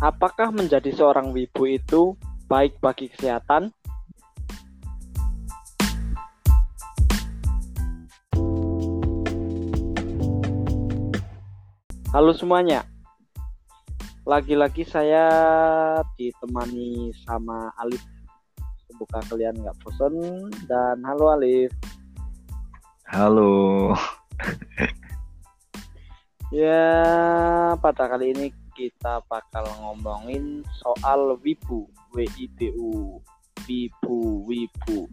apakah menjadi seorang wibu itu baik bagi kesehatan? Halo semuanya, lagi-lagi saya ditemani sama Alif. Semoga kalian nggak bosan dan halo Alif. Halo. Ya, pada kali ini kita bakal ngomongin soal wibu, W I B U, wibu, wibu.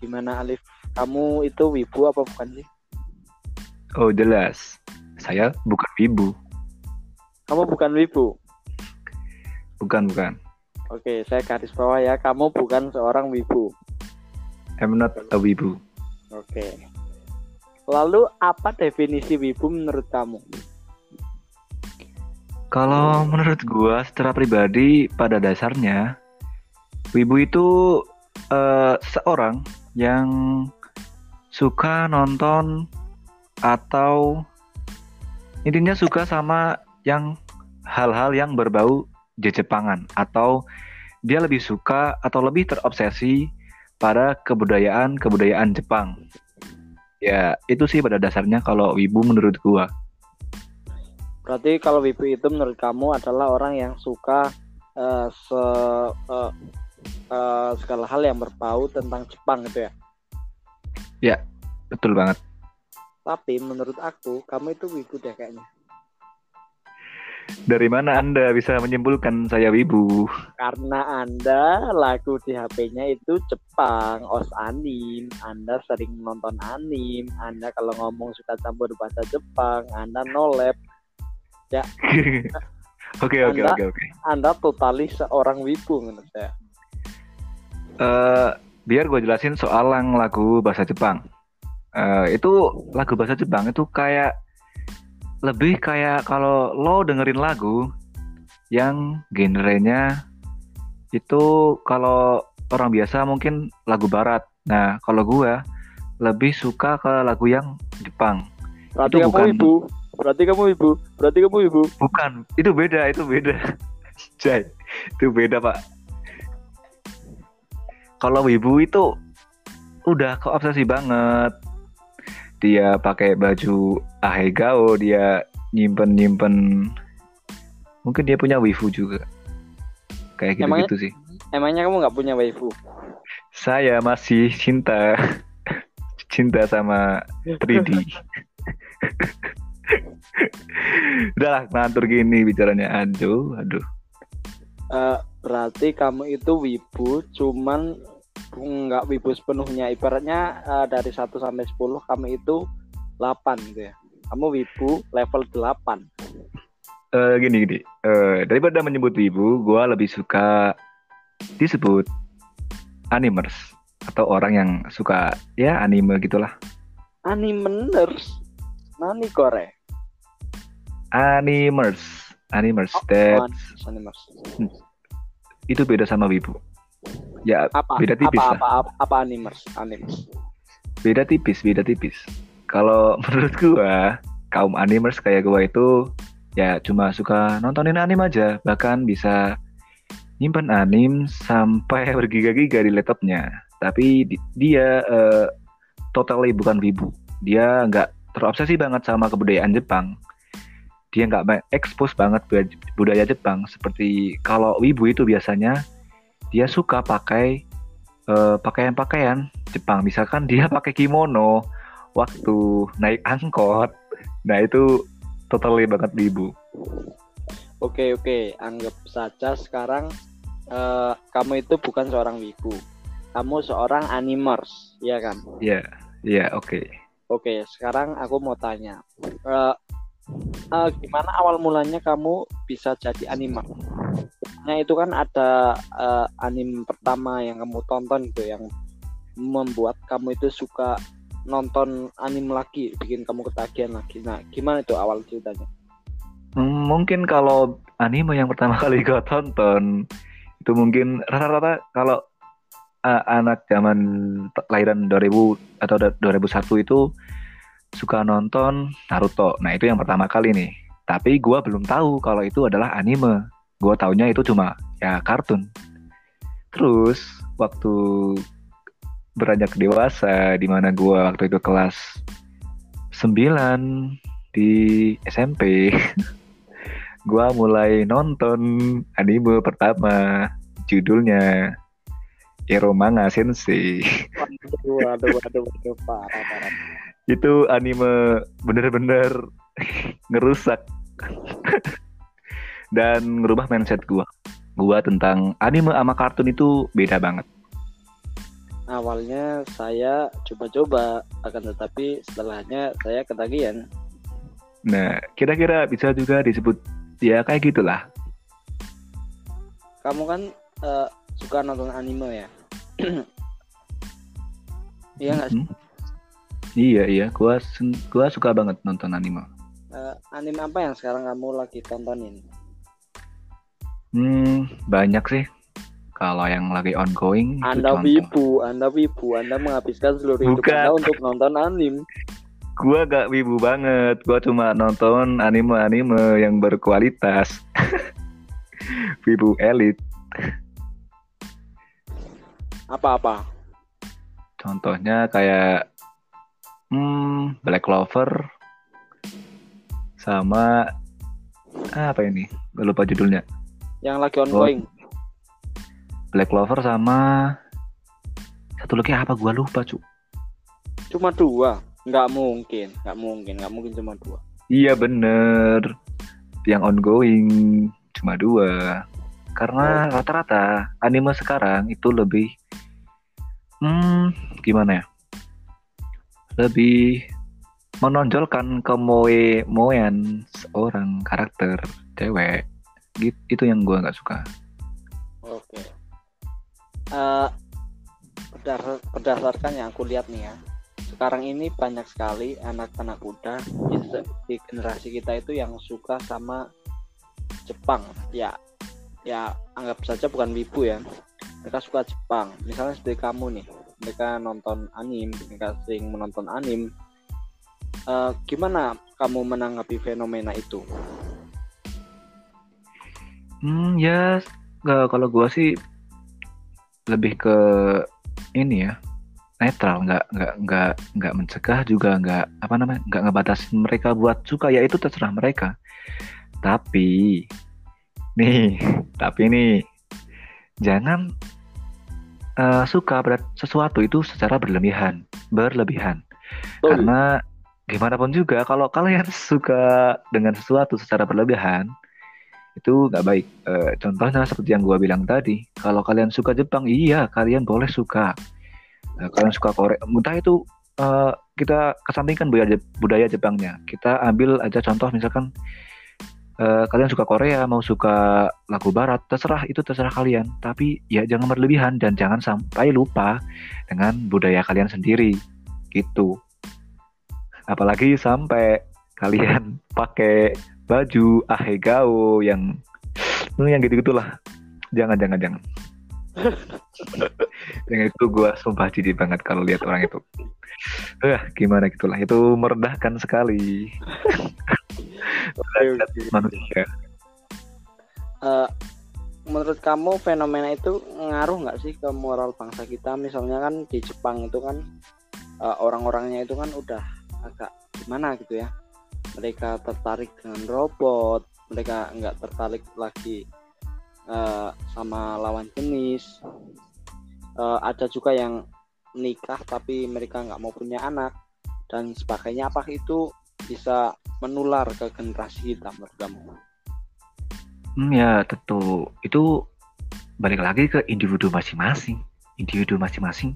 Gimana Alif? Kamu itu wibu apa bukan sih? Oh jelas, saya bukan wibu. Kamu bukan wibu. Bukan bukan. Oke, saya garis bawah ya. Kamu bukan seorang wibu. I'm not a wibu. Oke. Lalu apa definisi wibu menurut kamu? Kalau menurut gua secara pribadi pada dasarnya wibu itu eh, seorang yang suka nonton atau intinya suka sama yang hal-hal yang berbau Jepangan atau dia lebih suka atau lebih terobsesi pada kebudayaan-kebudayaan Jepang. Ya, itu sih pada dasarnya kalau wibu menurut gua. Berarti kalau wibu itu menurut kamu adalah orang yang suka uh, se uh, uh, segala hal yang berbau tentang Jepang gitu ya? Ya, betul banget. Tapi menurut aku kamu itu wibu deh kayaknya. Dari mana Anda bisa menyimpulkan saya wibu? Karena Anda lagu di HP-nya itu Jepang, os anim. Anda sering nonton anim. Anda kalau ngomong suka campur bahasa Jepang. Anda nolep. Ya. Oke oke oke oke. Anda totalis seorang wibu menurut saya. Uh, biar gue jelasin soal yang lagu bahasa Jepang. Uh, itu lagu bahasa Jepang itu kayak lebih kayak kalau lo dengerin lagu yang genrenya itu kalau orang biasa mungkin lagu barat. Nah, kalau gue lebih suka ke lagu yang Jepang. Berarti itu bukan ibu. Berarti kamu ibu. Berarti kamu ibu. Bukan, itu beda, itu beda. Jai, itu beda, Pak. Kalau ibu itu udah keobsesi banget dia pakai baju ahegao dia nyimpen nyimpen mungkin dia punya waifu juga kayak gitu gitu sih emangnya kamu nggak punya waifu saya masih cinta cinta sama 3D udahlah ngantur gini bicaranya. Aduh aduh. Uh, berarti kamu itu wibu cuman nggak wibu sepenuhnya. Ibaratnya uh, dari 1 sampai 10 kamu itu 8 gitu ya. Kamu wibu level 8 uh, eh, gini gini. Uh, daripada menyebut wibu gue lebih suka disebut animers atau orang yang suka ya anime gitulah. Animers nani kore animers animers oh, animers. Hmm. itu beda sama wibu Ya apa? beda tipis apa, lah. Apa, apa, apa animers? Animers. Beda tipis, beda tipis. Kalau menurut gua kaum animers kayak gua itu ya cuma suka nontonin anim aja, bahkan bisa nyimpan anim sampai bergiga-giga di laptopnya. Tapi dia uh, totally bukan wibu. Dia nggak terobsesi banget sama kebudayaan Jepang. Dia nggak expose banget budaya Jepang. Seperti kalau wibu itu biasanya dia suka pakai uh, pakaian-pakaian Jepang. Misalkan dia pakai kimono waktu naik angkot. Nah itu totally banget ibu. Oke oke, anggap saja sekarang uh, kamu itu bukan seorang wibu, kamu seorang animers, ya kan? Iya, yeah, iya yeah, oke. Okay. Oke, sekarang aku mau tanya, uh, uh, gimana awal mulanya kamu bisa jadi animer? Nah itu kan ada uh, anime pertama yang kamu tonton gitu yang membuat kamu itu suka nonton anime lagi, bikin kamu ketagihan lagi. Nah gimana itu awal ceritanya? Hmm, mungkin kalau anime yang pertama kali gue tonton itu mungkin rata-rata kalau uh, anak zaman lahiran 2000 atau 2001 itu suka nonton Naruto. Nah itu yang pertama kali nih. tapi gue belum tahu kalau itu adalah anime gue taunya itu cuma ya kartun terus waktu beranjak dewasa di mana gue waktu itu kelas 9 di SMP gue mulai nonton anime pertama judulnya Eromanga Sensei Waduh, waduh, waduh, waduh, parah, parah. itu anime bener-bener ngerusak dan ngerubah mindset gua gua tentang anime sama kartun itu beda banget Awalnya saya coba-coba, akan tetapi setelahnya saya ketagihan. nah kira-kira bisa juga disebut ya kayak gitulah Kamu kan eh, suka nonton anime ya? Iya nggak sih? Mhm. iya iya gua sen- gua suka banget nonton anime Eh, anime apa yang sekarang kamu lagi tontonin? hmm banyak sih kalau yang lagi ongoing Anda wibu, Anda wibu, Anda menghabiskan seluruh hidup Bukan. Anda untuk nonton anime. gua gak wibu banget gua cuma nonton anime-anime yang berkualitas wibu elit Apa-apa? contohnya kayak hmm, Black Clover sama apa ini gue lupa judulnya Yang lagi ongoing. Black Clover sama satu lagi apa gua lupa cu Cuma dua. Nggak mungkin, nggak mungkin, nggak mungkin cuma dua. iya bener yang ongoing cuma dua karena rata-rata anime sekarang itu lebih hmm gimana ya lebih menonjolkan kemoe moean seorang karakter cewek gitu itu yang gua nggak suka Oke. Berdasar- berdasarkan yang aku lihat nih ya, sekarang ini banyak sekali anak-anak muda di generasi kita itu yang suka sama Jepang. Ya, ya anggap saja bukan wibu ya. Mereka suka Jepang. Misalnya seperti kamu nih, mereka nonton anim, mereka sering menonton anim. Eh, gimana kamu menanggapi fenomena itu? Hmm, ya nggak kalau gua sih lebih ke ini ya netral, nggak nggak nggak nggak mencegah juga nggak apa namanya nggak ngebatasin mereka buat suka ya itu terserah mereka. Tapi nih, tapi nih jangan eh, suka berat sesuatu itu secara berlebihan, berlebihan. Betul. Karena gimana pun juga kalau kalian suka dengan sesuatu secara berlebihan itu nggak baik. Eh, contohnya seperti yang gua bilang tadi, kalau kalian suka Jepang, iya kalian boleh suka. Eh, kalian suka Korea, entah itu eh, kita kesampingkan budaya budaya Jepangnya. Kita ambil aja contoh misalkan eh, kalian suka Korea, mau suka lagu Barat, terserah itu terserah kalian. Tapi ya jangan berlebihan dan jangan sampai lupa dengan budaya kalian sendiri, gitu. Apalagi sampai kalian pakai baju ahegao yang yang gitu gitulah jangan jangan jangan. Yang itu gue sumpah jijik banget kalau lihat orang itu. Eh gimana gitulah. Itu merendahkan sekali manusia Eh, menurut kamu fenomena itu ngaruh nggak sih ke moral bangsa kita? Misalnya kan di Jepang itu kan eh, orang-orangnya itu kan udah agak gimana gitu ya? Mereka tertarik dengan robot, mereka nggak tertarik lagi eh, sama lawan jenis. Eh, ada juga yang nikah tapi mereka nggak mau punya anak dan sebagainya. Apakah itu bisa menular ke generasi kita menurut kamu? Hmm, ya tentu itu balik lagi ke individu masing-masing, individu masing-masing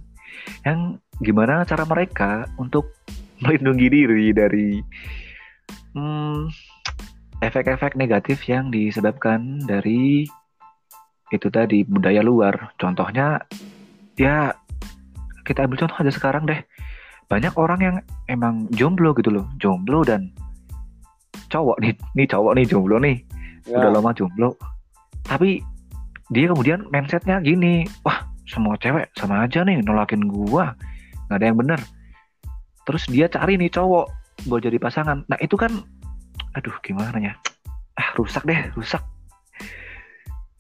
yang gimana cara mereka untuk melindungi diri dari hmm, efek-efek negatif yang disebabkan dari itu tadi budaya luar. Contohnya ya kita ambil contoh aja sekarang deh. Banyak orang yang emang jomblo gitu loh, jomblo dan cowok nih, nih cowok nih jomblo nih. Ya. udah lama jomblo. Tapi dia kemudian mindsetnya gini wah semua cewek sama aja nih nolakin gua. Nggak ada yang bener. Terus dia cari nih cowok buat jadi pasangan. Nah itu kan aduh gimana ya? Ah rusak deh rusak.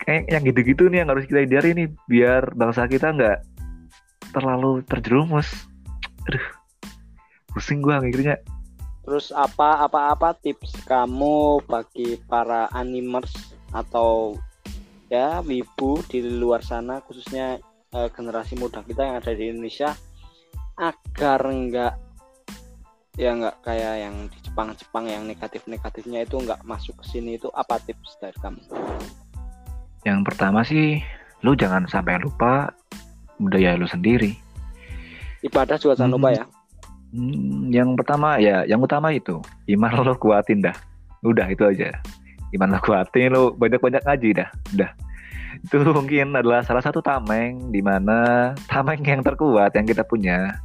Kayak yang gitu-gitu nih yang harus kita hindari nih biar bangsa kita nggak terlalu terjerumus. Aduh pusing gua mikirnya Terus apa apa apa tips kamu bagi para animers atau ya wibu di luar sana khususnya eh, generasi muda kita yang ada di Indonesia agar enggak ya enggak kayak yang di Jepang-Jepang yang negatif-negatifnya itu enggak masuk ke sini itu apa tips dari kamu? yang pertama sih lu jangan sampai lupa budaya lu sendiri Ibadah juga jangan lupa ya. Hmm, yang pertama ya, yang utama itu iman lo kuatin dah. Udah itu aja. Iman lo kuatin lo banyak-banyak ngaji dah. Udah. Itu mungkin adalah salah satu tameng di mana tameng yang terkuat yang kita punya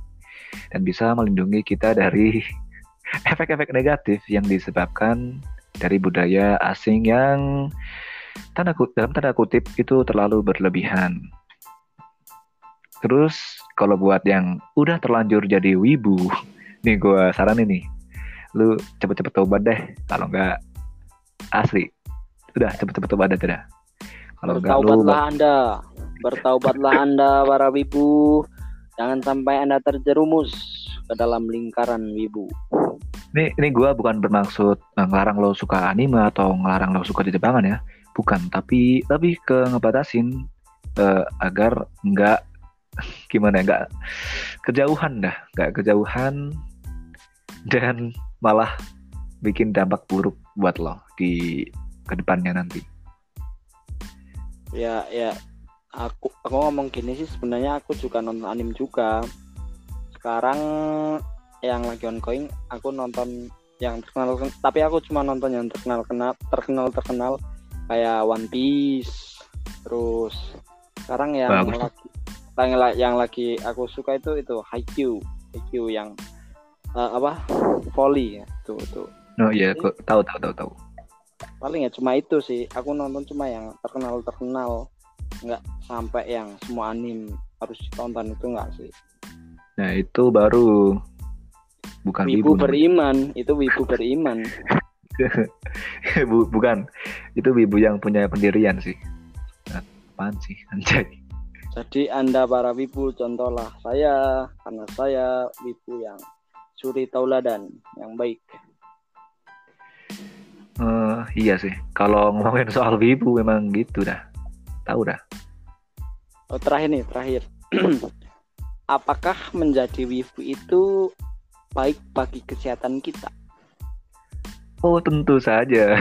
dan bisa melindungi kita dari efek-efek negatif yang disebabkan dari budaya asing yang tanda kut- dalam tanda kutip itu terlalu berlebihan. Terus kalau buat yang udah terlanjur jadi wibu, nih gue saranin nih, lu cepet-cepet tobat deh. Kalau nggak asli, udah cepet-cepet tobat aja dah. Kalau nggak lu Bertaubatlah Anda. Bertaubatlah Anda para wibu. Jangan sampai Anda terjerumus ke dalam lingkaran wibu. Ini ini gue bukan bermaksud eh, ngelarang lo suka anime atau ngelarang lo suka di Jepangan ya, bukan. Tapi lebih ke ngebatasin eh, agar nggak gimana ya, nggak kejauhan dah, nggak kejauhan dan malah bikin dampak buruk buat lo di ke depannya nanti. Ya ya aku aku ngomong gini sih sebenarnya aku juga nonton anime juga. Sekarang yang lagi ongoing aku nonton yang terkenal tapi aku cuma nonton yang terkenal kenal terkenal terkenal kayak One Piece terus sekarang yang Bagus lagi yang, yang lagi aku suka itu itu Haikyuu. Haikyuu yang eh, apa? Volley ya tuh tuh. Oh iya, gua tahu tahu tahu tahu. paling ya cuma itu sih. Aku nonton cuma yang terkenal terkenal nggak sampai yang semua anim harus ditonton itu nggak sih. Nah itu baru. Bukan wibu wibu, beriman. Itu wibu beriman. Bu- bukan. Itu wibu yang punya pendirian sih. Apaan sih anjay? Jadi anda para wibu contohlah saya karena saya wibu yang suri tauladan yang baik Eh, iya sih. Kalau ngomongin soal wibu memang gitu dah. Tahu dah. oh, terakhir nih terakhir apakah menjadi wibu itu baik bagi kesehatan kita Oh tentu saja.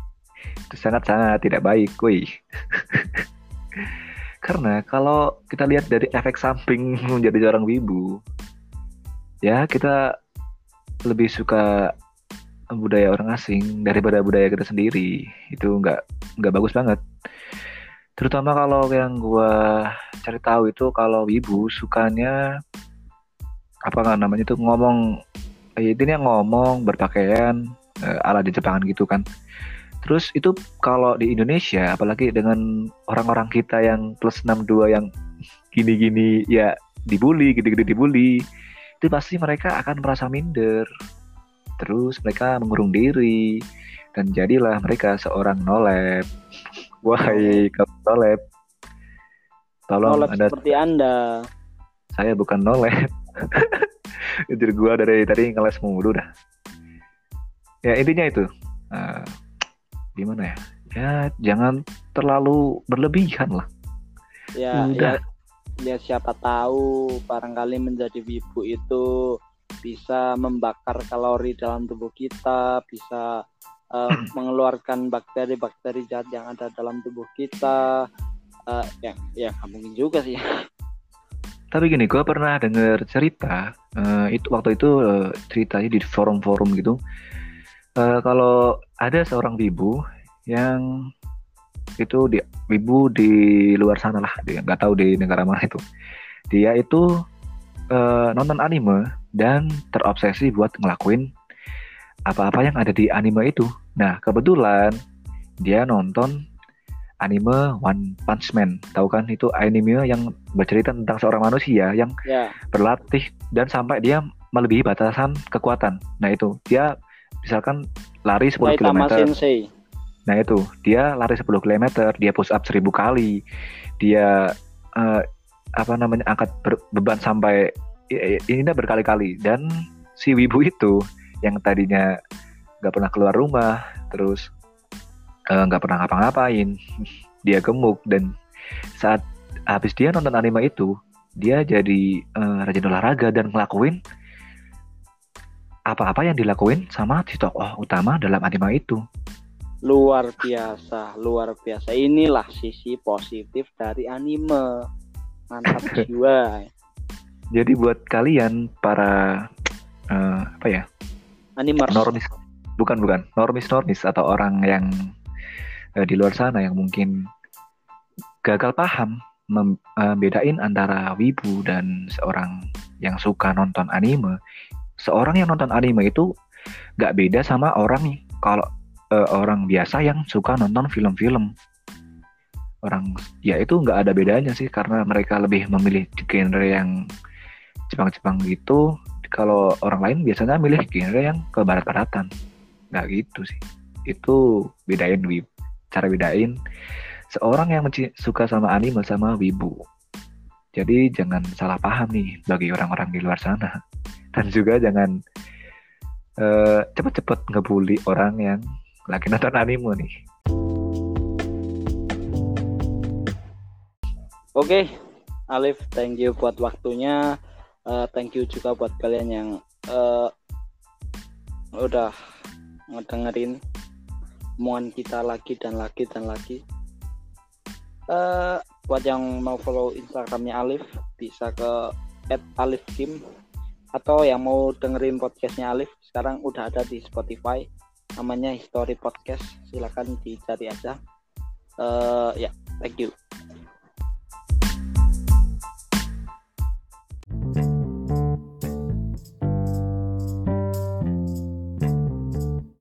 Itu sangat-sangat tidak baik, kuy. Karena kalau kita lihat dari efek samping menjadi seorang wibu, ya kita lebih suka budaya orang asing daripada budaya kita sendiri. Itu nggak nggak bagus banget. Terutama kalau yang gua cari tahu itu kalau wibu sukanya apa nggak namanya itu ngomong eh, ini yang ngomong berpakaian eh, ala di Jepangan gitu kan. Terus itu kalau di Indonesia, apalagi dengan orang-orang kita yang plus 62 yang gini-gini ya dibully, gitu-gitu dibully, itu pasti mereka akan merasa minder. Terus mereka mengurung diri dan jadilah mereka seorang nolep. Wahai kamu nolep, tolong Nolep anda seperti anda saya bukan nolep. Jadi gua dari tadi ngeles mulu dah. Ya intinya itu. Eh, gimana ya? Ya jangan terlalu berlebihan lah. ya Udah. ya ya siapa tahu barangkali menjadi wibu itu bisa membakar kalori dalam tubuh kita bisa eh, mengeluarkan bakteri-bakteri jahat yang ada dalam tubuh kita Eh, ya ya mungkin juga sih Tapi gini, gua pernah denger cerita. eh, itu waktu itu eh, ceritanya di forum-forum gitu. Eh, kalau ada seorang wibu yang itu di wibu di luar sana lah, dia nggak tahu di negara mana itu. Dia itu eh, nonton anime dan terobsesi buat ngelakuin apa-apa yang ada di anime itu. Nah, kebetulan dia nonton anime One Punch Man. Tahu kan itu anime yang bercerita tentang seorang manusia yang ya berlatih dan sampai dia melebihi batasan kekuatan. Nah, itu dia misalkan lari 10 Saitama km. Sensei. Nah itu, dia lari 10 km, dia push up 1000 kali, dia eh, apa namanya angkat ber- beban sampai ini berkali-kali dan si wibu itu yang tadinya nggak pernah keluar rumah, terus eh, nggak pernah ngapa-ngapain, dia gemuk dan saat habis dia nonton anime itu, dia jadi eh, rajin olahraga dan ngelakuin apa-apa yang dilakuin sama si tokoh utama dalam anime itu. Luar biasa, luar biasa. Inilah sisi positif dari anime. Mantap jiwa. Jadi buat kalian para eh, apa ya Animers. normis, bukan bukan normis normis atau orang yang eh, di luar sana yang mungkin gagal paham mem- eh, antara wibu dan seorang yang suka nonton anime. Seorang yang nonton anime itu nggak beda sama orang kalau eh, orang biasa yang suka nonton film-film. Orang ya itu nggak ada bedanya sih karena mereka lebih memilih genre yang Jepang-Jepang gitu. Kalau orang lain biasanya milih genre yang ke barat-baratan. Nggak gitu sih. Itu bedain wib. Cara bedain seorang yang suka sama anime sama wibu. Jadi jangan salah paham nih bagi orang-orang di luar sana. Dan juga jangan eh, cepet-cepet ngebully orang yang lagi nonton anime nih. Oke, Alif, thank you buat waktunya. Eh, thank you juga buat kalian yang eh, udah ngedengerin omongan kita lagi dan lagi dan lagi. Eh, buat yang mau follow Instagramnya Alif, bisa ke @alifkim atau yang mau dengerin podcastnya Alif sekarang udah ada di Spotify. Namanya History Podcast. Silakan dicari aja. Eh, ya thank you